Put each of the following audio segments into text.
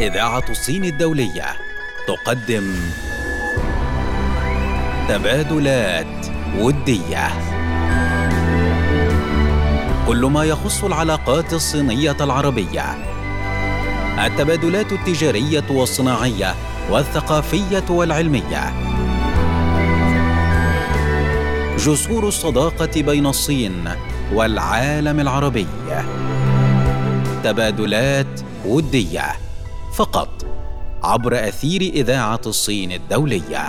إذاعة الصين الدولية تقدم تبادلات ودية. كل ما يخص العلاقات الصينية العربية. التبادلات التجارية والصناعية والثقافية والعلمية. جسور الصداقة بين الصين والعالم العربي. تبادلات ودية. فقط عبر أثير إذاعة الصين الدولية.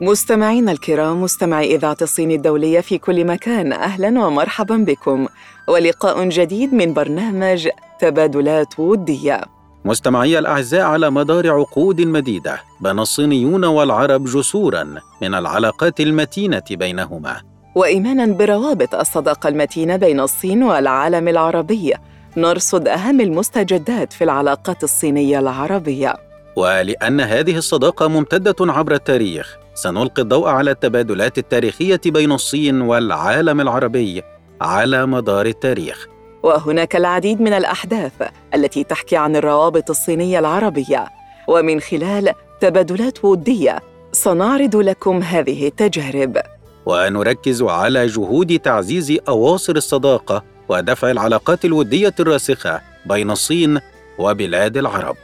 مستمعينا الكرام مستمعي إذاعة الصين الدولية في كل مكان أهلا ومرحبا بكم. ولقاء جديد من برنامج تبادلات ودية. مستمعي الأعزاء على مدار عقود مديدة بنى الصينيون والعرب جسورا من العلاقات المتينة بينهما. وإيمانا بروابط الصداقة المتينة بين الصين والعالم العربي. نرصد أهم المستجدات في العلاقات الصينية العربية. ولأن هذه الصداقة ممتدة عبر التاريخ سنلقي الضوء على التبادلات التاريخية بين الصين والعالم العربي على مدار التاريخ. وهناك العديد من الأحداث التي تحكي عن الروابط الصينية العربية. ومن خلال تبادلات ودية سنعرض لكم هذه التجارب. ونركز على جهود تعزيز أواصر الصداقة ودفع العلاقات الودية الراسخة بين الصين وبلاد العرب.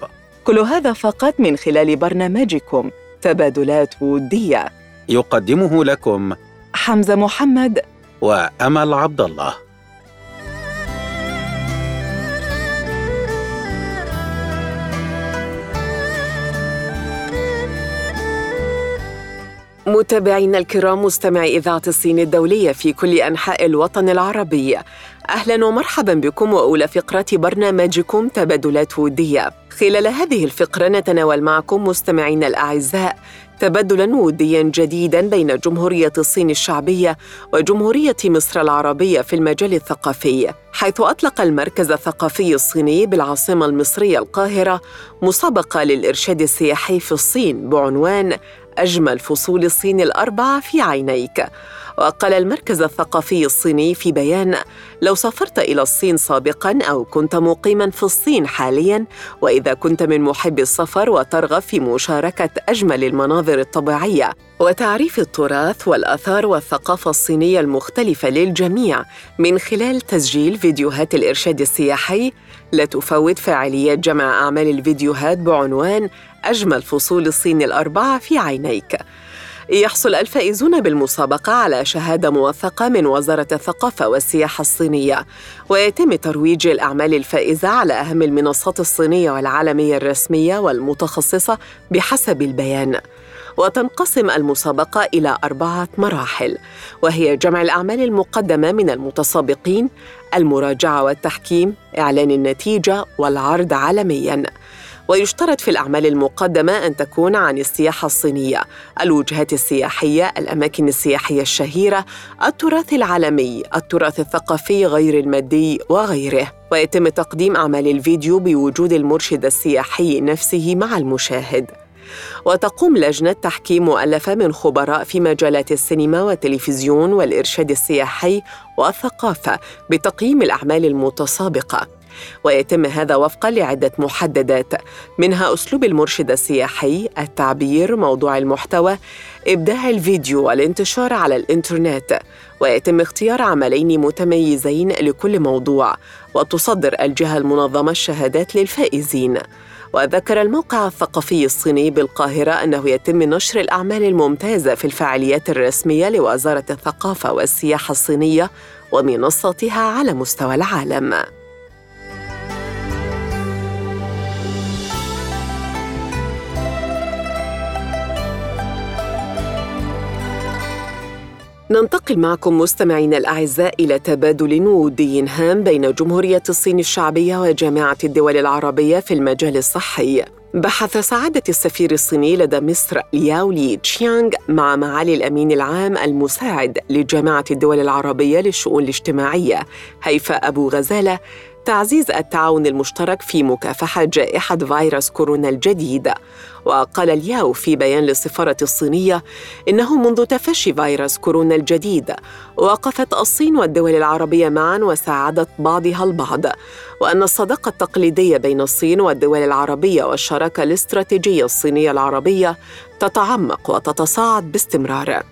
كل هذا فقط من خلال برنامجكم تبادلات ودية. يقدمه لكم حمزة محمد وأمل عبد الله. متابعينا الكرام مستمعي إذاعة الصين الدولية في كل أنحاء الوطن العربي. أهلا ومرحبا بكم وأولى فقرات برنامجكم تبادلات ودية. خلال هذه الفقرة نتناول معكم مستمعينا الأعزاء تبادلا وديا جديدا بين جمهورية الصين الشعبية وجمهورية مصر العربية في المجال الثقافي حيث أطلق المركز الثقافي الصيني بالعاصمة المصرية القاهرة مسابقة للإرشاد السياحي في الصين بعنوان أجمل فصول الصين الأربعة في عينيك. وقال المركز الثقافي الصيني في بيان لو سافرت إلى الصين سابقا أو كنت مقيما في الصين حاليا وإذا كنت من محبي السفر وترغب في مشاركة أجمل المناظر الطبيعية وتعريف التراث والآثار والثقافة الصينية المختلفة للجميع من خلال تسجيل فيديوهات الإرشاد السياحي لا تفوت فعاليات جمع أعمال الفيديوهات بعنوان أجمل فصول الصين الأربعة في عينيك. يحصل الفائزون بالمسابقة على شهادة موثقة من وزارة الثقافة والسياحة الصينية. ويتم ترويج الأعمال الفائزة على أهم المنصات الصينية والعالمية الرسمية والمتخصصة بحسب البيان. وتنقسم المسابقة إلى أربعة مراحل وهي جمع الأعمال المقدمة من المتسابقين المراجعة والتحكيم إعلان النتيجة والعرض عالمياً. ويشترط في الأعمال المقدمة أن تكون عن السياحة الصينية، الوجهات السياحية، الأماكن السياحية الشهيرة، التراث العالمي، التراث الثقافي غير المادي وغيره. ويتم تقديم أعمال الفيديو بوجود المرشد السياحي نفسه مع المشاهد. وتقوم لجنة تحكيم مؤلفة من خبراء في مجالات السينما والتلفزيون والإرشاد السياحي والثقافة بتقييم الأعمال المتسابقة ويتم هذا وفقا لعدة محددات منها أسلوب المرشد السياحي، التعبير، موضوع المحتوى، إبداع الفيديو والانتشار على الإنترنت ويتم اختيار عملين متميزين لكل موضوع وتصدر الجهة المنظمة الشهادات للفائزين. وذكر الموقع الثقافي الصيني بالقاهرة أنه يتم نشر الأعمال الممتازة في الفعاليات الرسمية لوزارة الثقافة والسياحة الصينية ومنصتها على مستوى العالم. ننتقل معكم مستمعينا الأعزاء إلى تبادل ودي هام بين جمهورية الصين الشعبية وجامعة الدول العربية في المجال الصحي. بحث سعادة السفير الصيني لدى مصر لياو لي تشيانغ مع معالي الأمين العام المساعد لجامعة الدول العربية للشؤون الاجتماعية هيفاء أبو غزالة تعزيز التعاون المشترك في مكافحة جائحة فيروس كورونا الجديد. وقال الياو في بيان للسفارة الصينية إنه منذ تفشي فيروس كورونا الجديد وقفت الصين والدول العربية معا وساعدت بعضها البعض وأن الصداقة التقليدية بين الصين والدول العربية والشراكة الاستراتيجية الصينية العربية تتعمق وتتصاعد باستمرار.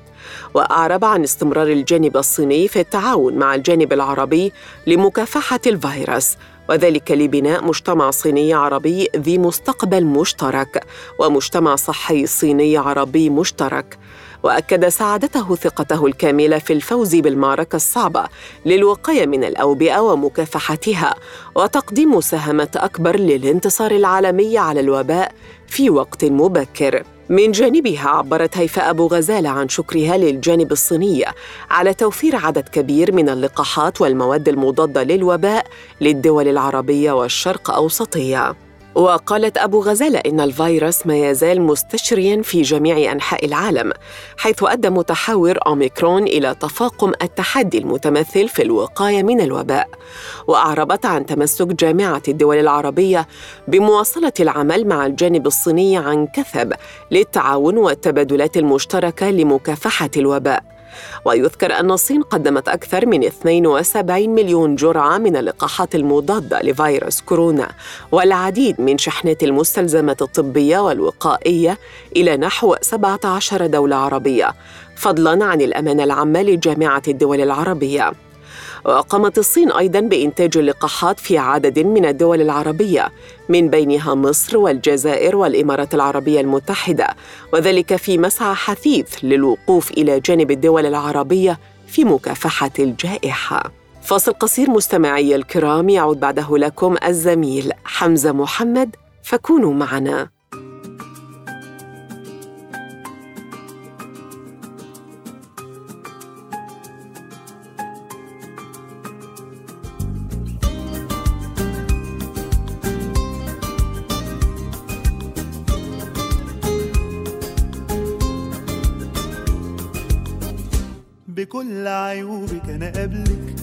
وأعرب عن استمرار الجانب الصيني في التعاون مع الجانب العربي لمكافحة الفيروس وذلك لبناء مجتمع صيني عربي ذي مستقبل مشترك ومجتمع صحي صيني عربي مشترك. وأكد سعادته ثقته الكاملة في الفوز بالمعركة الصعبة للوقاية من الأوبئة ومكافحتها وتقديم مساهمة أكبر للانتصار العالمي على الوباء في وقت مبكر. من جانبها عبرت هيفاء أبو غزالة عن شكرها للجانب الصيني على توفير عدد كبير من اللقاحات والمواد المضادة للوباء للدول العربية والشرق أوسطية. وقالت أبو غزالة إن الفيروس ما يزال مستشريا في جميع أنحاء العالم حيث أدى متحور أوميكرون إلى تفاقم التحدي المتمثل في الوقاية من الوباء. وأعربت عن تمسك جامعة الدول العربية بمواصلة العمل مع الجانب الصيني عن كثب للتعاون والتبادلات المشتركة لمكافحة الوباء. ويذكر أن الصين قدمت أكثر من 72 مليون جرعة من اللقاحات المضادة لفيروس كورونا والعديد من شحنات المستلزمات الطبية والوقائية إلى نحو 17 دولة عربية فضلاً عن الأمانة العامة لجامعة الدول العربية. وقامت الصين أيضا بإنتاج اللقاحات في عدد من الدول العربية من بينها مصر والجزائر والإمارات العربية المتحدة وذلك في مسعى حثيث للوقوف إلى جانب الدول العربية في مكافحة الجائحة. فاصل قصير مستمعي الكرام يعود بعده لكم الزميل حمزة محمد فكونوا معنا. عيوبك أنا قبلك.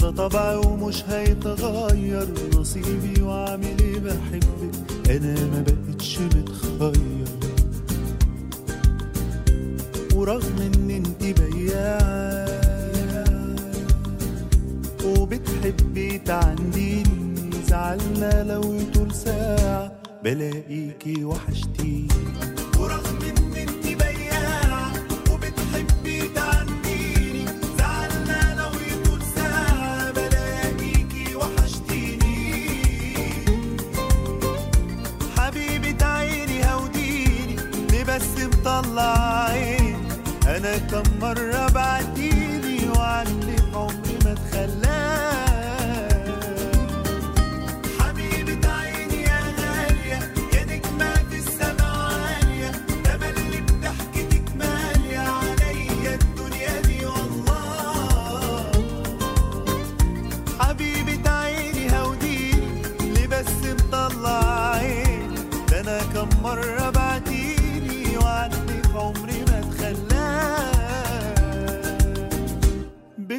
ده طبعي ومش هيتغير نصيبي وعامل إيه بحبك. أنا ما بقتش متخير ورغم إن أنت بياعة وبتحبي تعنديني زعلنا لو طول ساعة بلاقيكي وحشتيني. انا كم مرة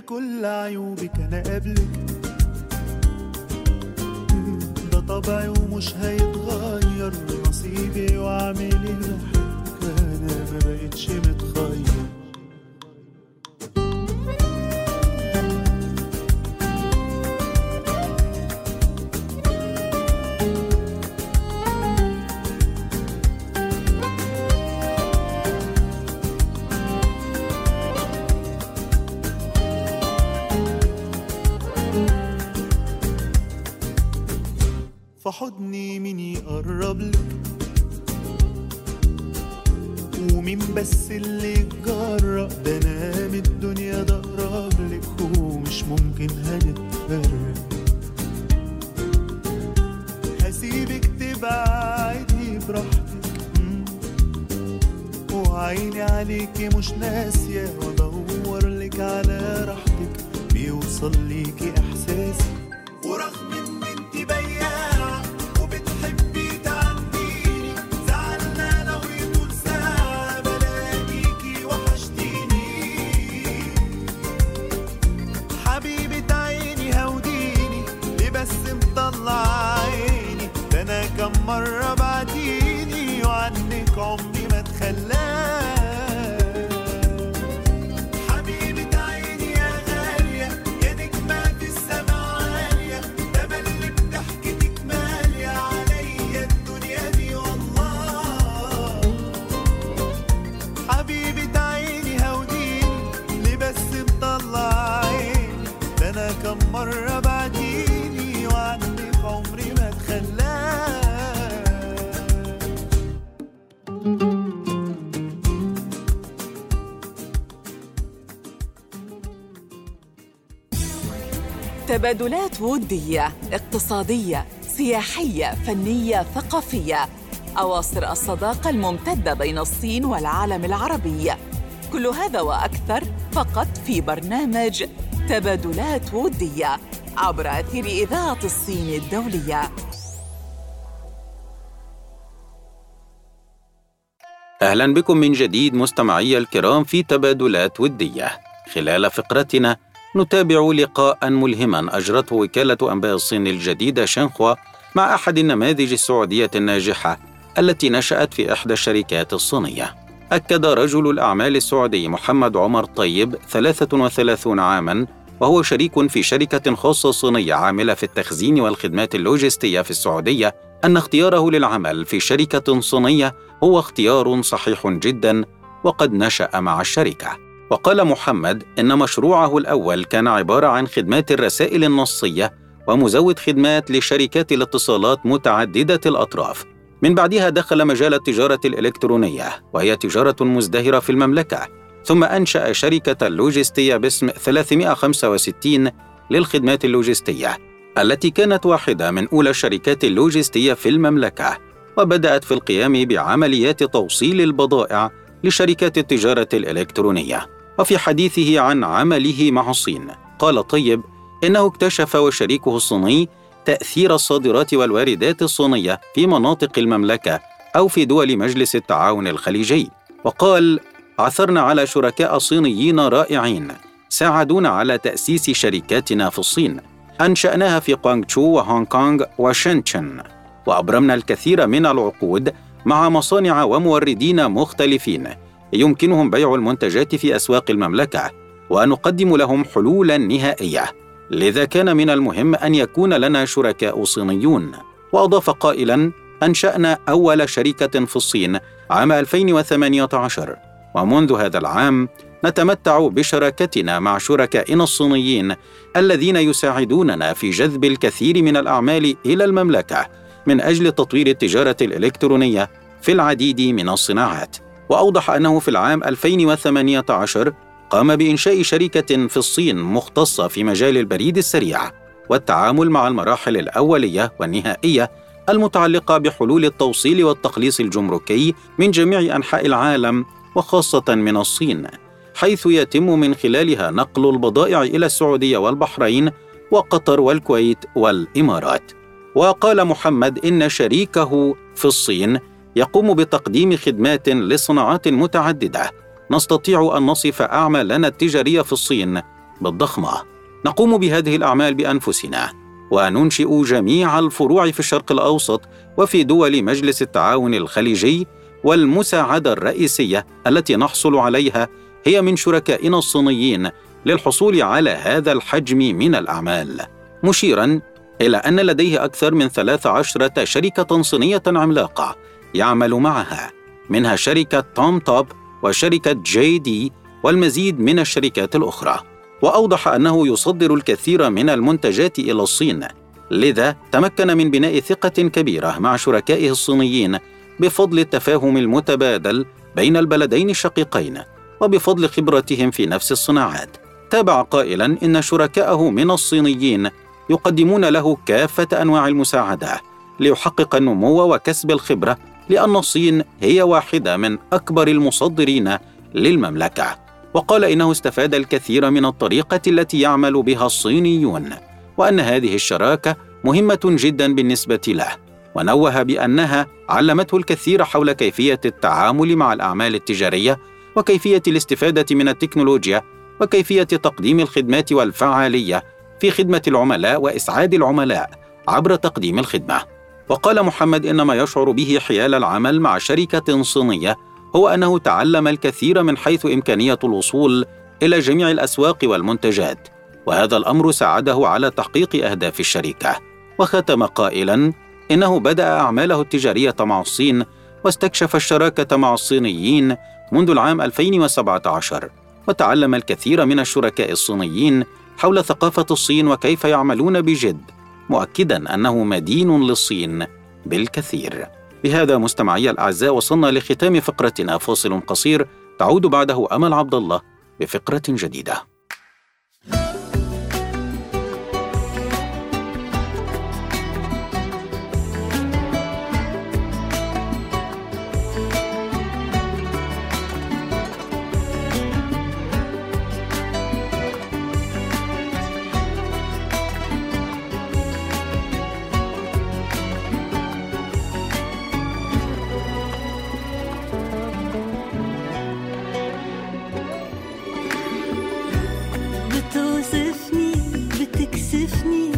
بكل عيوبك أنا قبلك. ده طبعي ومش هيتغير. نصيبي واعمل اللي بحبك أنا ما بقتش متخير تبعدي براحتك. وعيني عليكي مش ناسية وادور لك على راحتك بيوصل ليكي احساسي عمري ما تبادلات ودية اقتصادية سياحية فنية ثقافية. أواصر الصداقة الممتدة بين الصين والعالم العربي. كل هذا وأكثر فقط في برنامج تبادلات ودية عبر أثير إذاعة الصين الدولية أهلا بكم من جديد مستمعي الكرام في تبادلات ودية. خلال فقرتنا نتابع لقاء ملهما أجرته وكالة أنباء الصين الجديدة شنخوا مع أحد النماذج السعودية الناجحة التي نشأت في إحدى الشركات الصينية. أكد رجل الأعمال السعودي محمد عمر طيب 33 عاماً وهو شريك في شركة خاصة صينية عاملة في التخزين والخدمات اللوجستية في السعودية أن اختياره للعمل في شركة صينية هو اختيار صحيح جدا وقد نشأ مع الشركة. وقال محمد إن مشروعه الأول كان عبارة عن خدمات الرسائل النصية ومزود خدمات لشركات الاتصالات متعددة الأطراف. من بعدها دخل مجال التجارة الإلكترونية وهي تجارة مزدهرة في المملكة ثم أنشأ شركة لوجستية باسم 365 للخدمات اللوجستية التي كانت واحدة من أولى الشركات اللوجستية في المملكة وبدأت في القيام بعمليات توصيل البضائع لشركات التجارة الإلكترونية وفي حديثه عن عمله مع الصين. قال طيب إنه اكتشف وشريكه الصيني تأثير الصادرات والواردات الصينية في مناطق المملكة أو في دول مجلس التعاون الخليجي وقال عثرنا على شركاء صينيين رائعين ساعدونا على تأسيس شركاتنا في الصين. أنشأناها في كوانغتشو وهونغ كونغ وشنشن وأبرمنا الكثير من العقود مع مصانع وموردين مختلفين. يمكنهم بيع المنتجات في أسواق المملكة ونقدم لهم حلولا نهائية. لذا كان من المهم أن يكون لنا شركاء صينيون. وأضاف قائلا أنشأنا أول شركة في الصين عام 2018 ومنذ هذا العام نتمتع بشراكتنا مع شركائنا الصينيين الذين يساعدوننا في جذب الكثير من الأعمال إلى المملكة من أجل تطوير التجارة الإلكترونية في العديد من الصناعات. وأوضح أنه في العام 2018 قام بإنشاء شركة في الصين مختصة في مجال البريد السريع والتعامل مع المراحل الأولية والنهائية المتعلقة بحلول التوصيل والتخليص الجمركي من جميع أنحاء العالم وخاصة من الصين حيث يتم من خلالها نقل البضائع إلى السعودية والبحرين وقطر والكويت والإمارات. وقال محمد إن شريكه في الصين يقوم بتقديم خدمات لصناعات متعددة. نستطيع أن نصف أعمالنا التجارية في الصين بالضخمة. نقوم بهذه الأعمال بأنفسنا وننشئ جميع الفروع في الشرق الأوسط وفي دول مجلس التعاون الخليجي والمساعدة الرئيسية التي نحصل عليها هي من شركائنا الصينيين للحصول على هذا الحجم من الأعمال. مشيرا إلى أن لديه أكثر من 13 شركة صينية عملاقة يعمل معها منها شركة توم توب وشركة جي دي والمزيد من الشركات الأخرى. وأوضح أنه يصدر الكثير من المنتجات إلى الصين لذا تمكن من بناء ثقة كبيرة مع شركائه الصينيين بفضل التفاهم المتبادل بين البلدين الشقيقين وبفضل خبرتهم في نفس الصناعات. تابع قائلا إن شركائه من الصينيين يقدمون له كافة أنواع المساعدة ليحقق النمو وكسب الخبرة لأن الصين هي واحدة من أكبر المصدرين للمملكة. وقال إنه استفاد الكثير من الطريقة التي يعمل بها الصينيون وأن هذه الشراكة مهمة جدا بالنسبة له. ونوه بأنها علمته الكثير حول كيفية التعامل مع الأعمال التجارية وكيفية الاستفادة من التكنولوجيا وكيفية تقديم الخدمات والفعالية في خدمة العملاء وإسعاد العملاء عبر تقديم الخدمة. وقال محمد ان ما يشعر به حيال العمل مع شركة صينية هو أنه تعلم الكثير من حيث إمكانية الوصول إلى جميع الأسواق والمنتجات وهذا الأمر ساعده على تحقيق أهداف الشركة. وختم قائلا إنه بدأ أعماله التجارية مع الصين واستكشف الشراكة مع الصينيين منذ العام 2017 وتعلم الكثير من الشركاء الصينيين حول ثقافة الصين وكيف يعملون بجد مؤكدا أنه مدين للصين بالكثير. بهذا مستمعي الأعزاء وصلنا لختام فقرتنا. فاصل قصير تعود بعده أمل عبد الله بفقرة جديدة. بتوصفني بتكسفني.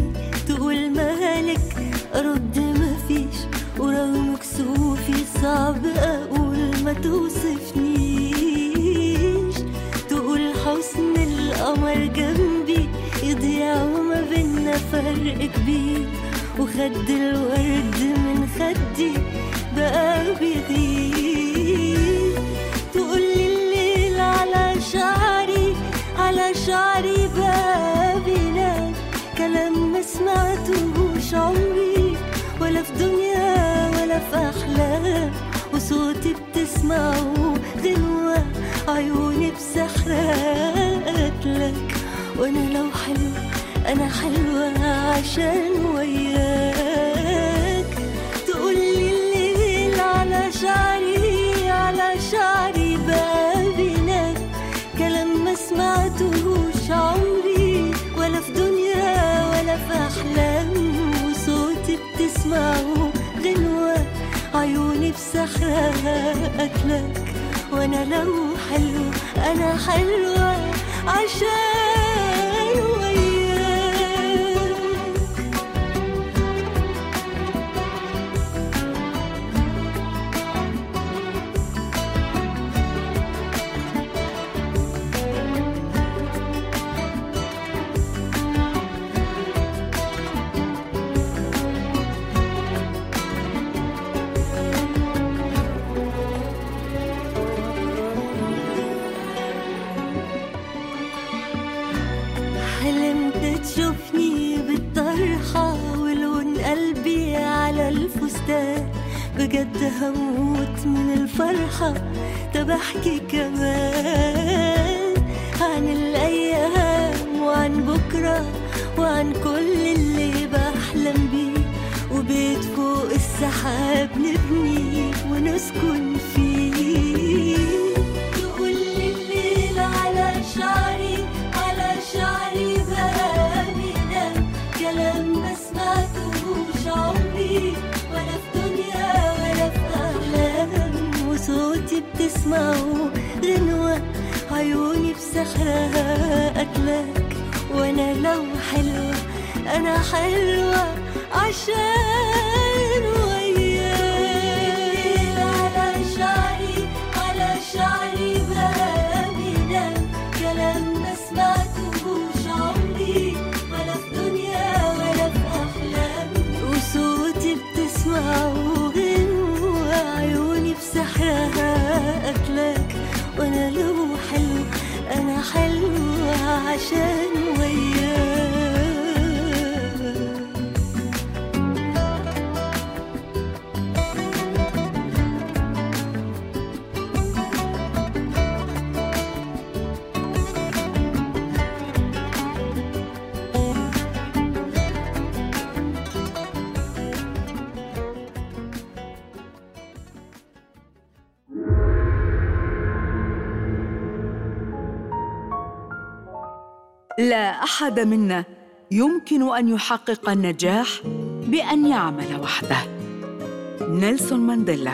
تقول مالك ارد مفيش ورغم كسوفي صعب أقول ما توصفنيش. تقول حسن القمر جنبي يضيع وما بينا فرق كبير. وخد الورد عشان وياك. تقولي الليل على شعري على شعري بينام كلام ما سمعتهوش عمري ولا في دنيا ولا في أحلام. وصوتي بتسمعه غنوة عيوني بسحرات لك وأنا لو حلو أنا حلوة عشان وياك. بجد هموت من الفرحة. طب أحكي كمان عن الأيام وعن بكرة وعن كل اللي بحلم بيه. وبيت فوق السحاب نبني ونسكن قتلك وأنا لو حلوة أنا حلوة عشان أحد منا يمكن أن يحقق النجاح بأن يعمل وحده. نيلسون مانديلا.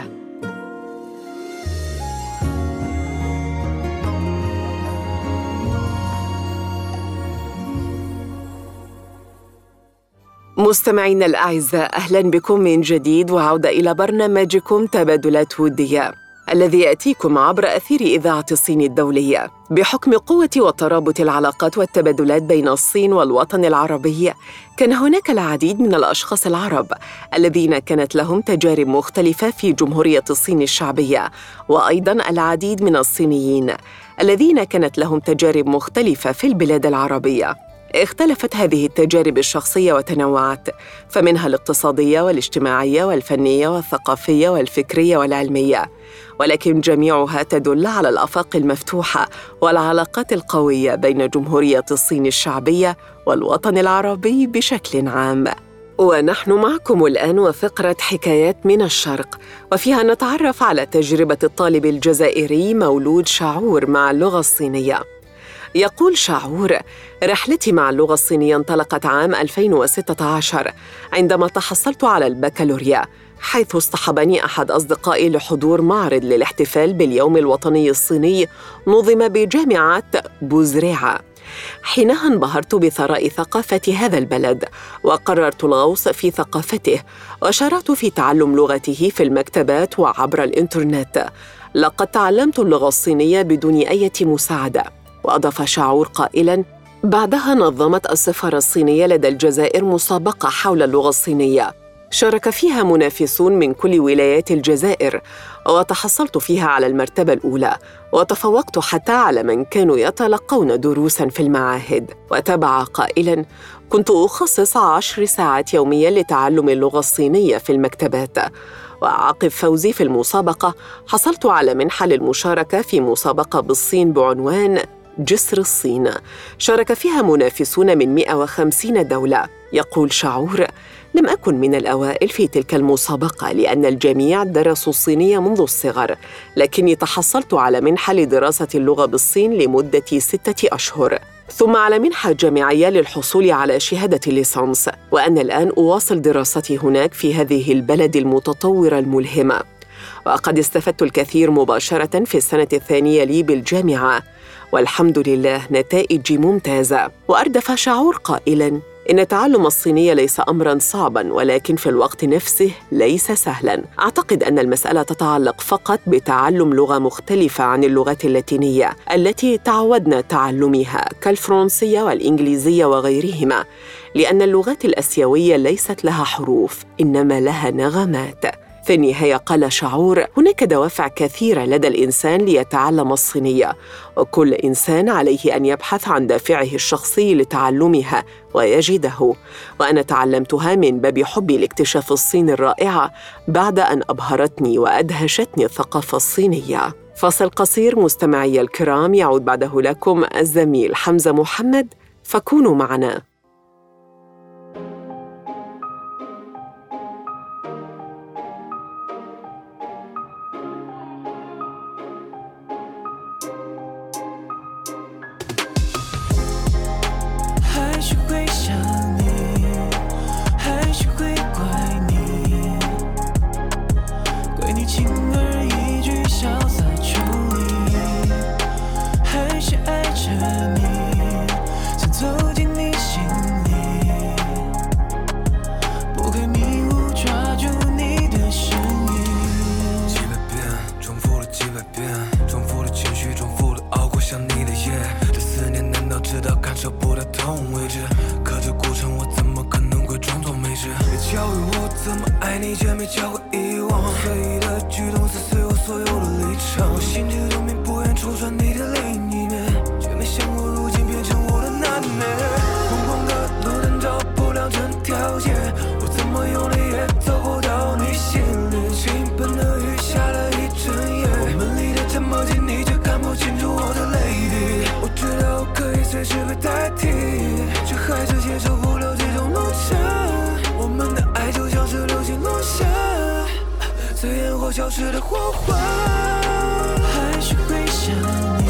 مستمعينا الأعزاء أهلا بكم من جديد وعودة إلى برنامجكم تبادلات ودية. الذي يأتيكم عبر أثير إذاعة الصين الدولية بحكم قوة وترابط العلاقات والتبادلات بين الصين والوطن العربي. كان هناك العديد من الأشخاص العرب الذين كانت لهم تجارب مختلفة في جمهورية الصين الشعبية وأيضاً العديد من الصينيين الذين كانت لهم تجارب مختلفة في البلاد العربية اختلفت هذه التجارب الشخصية وتنوعت فمنها الاقتصادية والاجتماعية والفنية والثقافية والفكرية والعلمية. ولكن جميعها تدل على الأفاق المفتوحة والعلاقات القوية بين جمهورية الصين الشعبية والوطن العربي بشكل عام. ونحن معكم الآن وفقرة حكايات من الشرق وفيها نتعرف على تجربة الطالب الجزائري مولود شعور مع اللغة الصينية. يقول شعور رحلتي مع اللغة الصينية انطلقت عام 2016 عندما تحصلت على البكالوريا. حيث اصطحبني أحد أصدقائي لحضور معرض للاحتفال باليوم الوطني الصيني نظم بجامعة بوزريعة. حينها انبهرت بثراء ثقافة هذا البلد وقررت الغوص في ثقافته وشرعت في تعلم لغته في المكتبات وعبر الإنترنت. لقد تعلمت اللغة الصينية بدون أي مساعدة وأضاف شعور قائلاً بعدها نظمت السفارة الصينية لدى الجزائر مسابقة حول اللغة الصينية. شارك فيها منافسون من كل ولايات الجزائر وتحصلت فيها على المرتبة الأولى وتفوقت حتى على من كانوا يتلقون دروسا في المعاهد. وتابع قائلا كنت أخصص عشر ساعات يوميا لتعلم اللغة الصينية في المكتبات. وعقب فوزي في المسابقة حصلت على منحة للمشاركة في مسابقة بالصين بعنوان جسر الصين. شارك فيها منافسون من 150 دولة. يقول شعور لم أكن من الأوائل في تلك المسابقة لأن الجميع درسوا الصينية منذ الصغر. لكني تحصلت على منحة لدراسة اللغة بالصين لمدة ستة أشهر. ثم على منحة جامعية للحصول على شهادة الليسانس. وأنا الآن أواصل دراستي هناك في هذه البلد المتطورة الملهمة. وقد استفدت الكثير مباشرة في السنة الثانية لي بالجامعة. والحمد لله نتائجي ممتازة. وأردف شعور قائلاً إن تعلم الصينية ليس أمرا صعبا ولكن في الوقت نفسه ليس سهلا. أعتقد أن المسألة تتعلق فقط بتعلم لغة مختلفة عن اللغات اللاتينية التي تعودنا تعلمها كالفرنسية والإنجليزية وغيرهما لأن اللغات الآسيوية ليست لها حروف إنما لها نغمات. في النهاية قال شعور. هناك دوافع كثيرة لدى الإنسان ليتعلم الصينية. وكل إنسان عليه أن يبحث عن دافعه الشخصي لتعلمها ويجده. وأنا تعلمتها من باب حبي لاكتشاف الصين الرائعة بعد أن أبهرتني وأدهشتني الثقافة الصينية. فاصل قصير مستمعي الكرام يعود بعده لكم الزميل حمزة محمد. فكونوا معنا. 烟火消失的火花。还是会想你，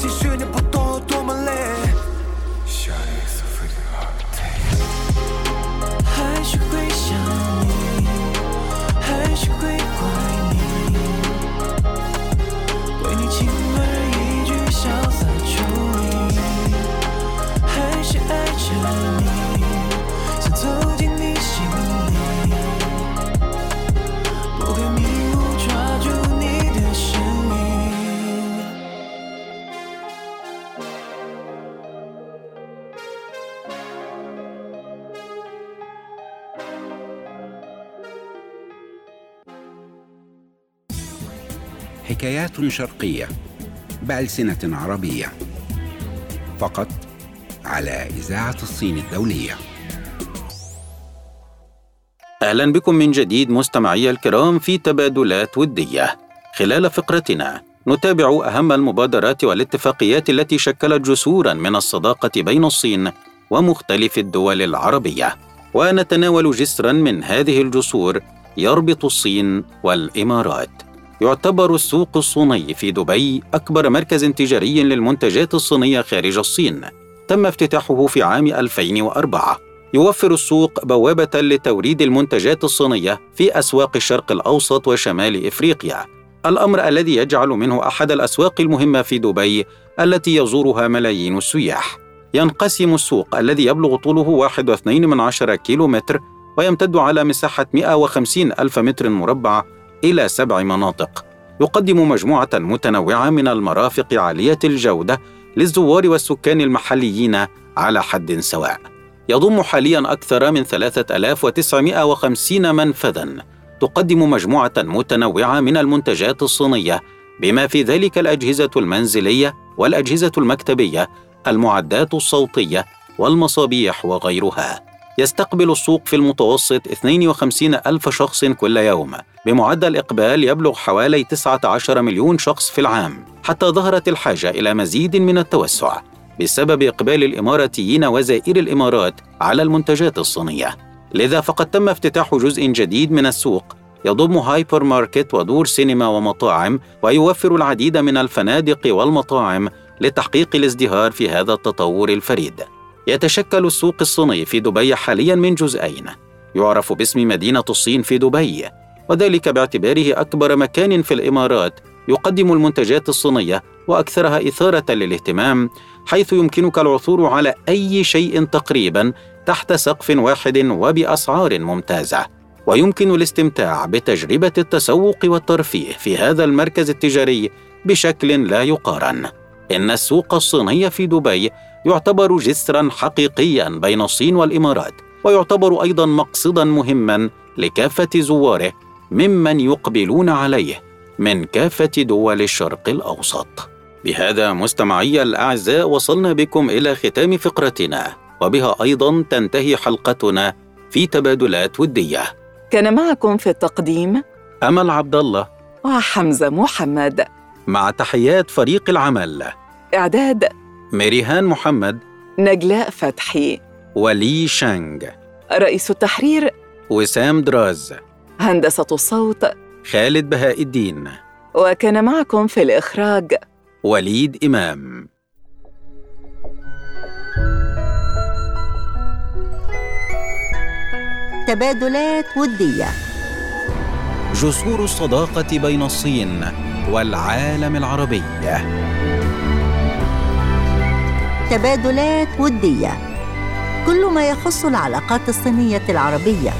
She's حكايات شرقية بألسنة عربية فقط على إذاعة الصين الدولية أهلا بكم من جديد مستمعي الكرام في تبادلات ودية. خلال فقرتنا نتابع أهم المبادرات والاتفاقيات التي شكلت جسورا من الصداقة بين الصين ومختلف الدول العربية. ونتناول جسرا من هذه الجسور يربط الصين والإمارات. يعتبر السوق الصيني في دبي أكبر مركز تجاري للمنتجات الصينية خارج الصين. تم افتتاحه في عام 2004 يوفر السوق بوابة لتوريد المنتجات الصينية في أسواق الشرق الأوسط وشمال إفريقيا. الأمر الذي يجعل منه أحد الأسواق المهمة في دبي التي يزورها ملايين السياح. ينقسم السوق الذي يبلغ طوله 1.2 من عشرة كيلو متر ويمتد على مساحة 150 ألف متر مربع إلى سبع مناطق. يقدم مجموعة متنوعة من المرافق عالية الجودة للزوار والسكان المحليين على حد سواء. يضم حاليا أكثر من 3950 منفذا. تقدم مجموعة متنوعة من المنتجات الصينية بما في ذلك الأجهزة المنزلية والأجهزة المكتبية المعدات الصوتية والمصابيح وغيرها. يستقبل السوق في المتوسط 52 ألف شخص كل يوم. بمعدل إقبال يبلغ حوالي 19 مليون شخص في العام حتى ظهرت الحاجة إلى مزيد من التوسع بسبب إقبال الإماراتيين وزائر الإمارات على المنتجات الصينية. لذا فقد تم افتتاح جزء جديد من السوق يضم هايبر ماركت ودور سينما ومطاعم ويوفر العديد من الفنادق والمطاعم لتحقيق الازدهار في هذا التطور الفريد. يتشكل السوق الصيني في دبي حاليا من جزئين. يعرف باسم مدينة الصين في دبي وذلك باعتباره أكبر مكان في الإمارات يقدم المنتجات الصينية وأكثرها إثارة للاهتمام حيث يمكنك العثور على أي شيء تقريبا تحت سقف واحد وبأسعار ممتازة. ويمكن الاستمتاع بتجربة التسوق والترفيه في هذا المركز التجاري بشكل لا يقارن. إن السوق الصيني في دبي يعتبر جسرا حقيقيا بين الصين والإمارات ويعتبر أيضا مقصدا مهما لكافة زواره ممن يقبلون عليه من كافة دول الشرق الأوسط. بهذا مستمعي الأعزاء وصلنا بكم إلى ختام فقرتنا وبها أيضا تنتهي حلقتنا في تبادلات ودية. كان معكم في التقديم أمل عبد الله وحمزة محمد مع تحيات فريق العمل إعداد ميريهان محمد. نجلاء فتحي. ولي شانغ. رئيس التحرير. وسام دراز. هندسة الصوت. خالد بهاء الدين وكان معكم في الإخراج. وليد إمام. تبادلات ودية. جسور الصداقة بين الصين والعالم العربي. تبادلات ودية. كل ما يخص العلاقات الصينية العربية.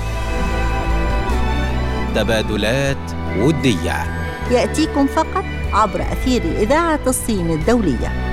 تبادلات ودية. يأتيكم فقط عبر أثير إذاعة الصين الدولية.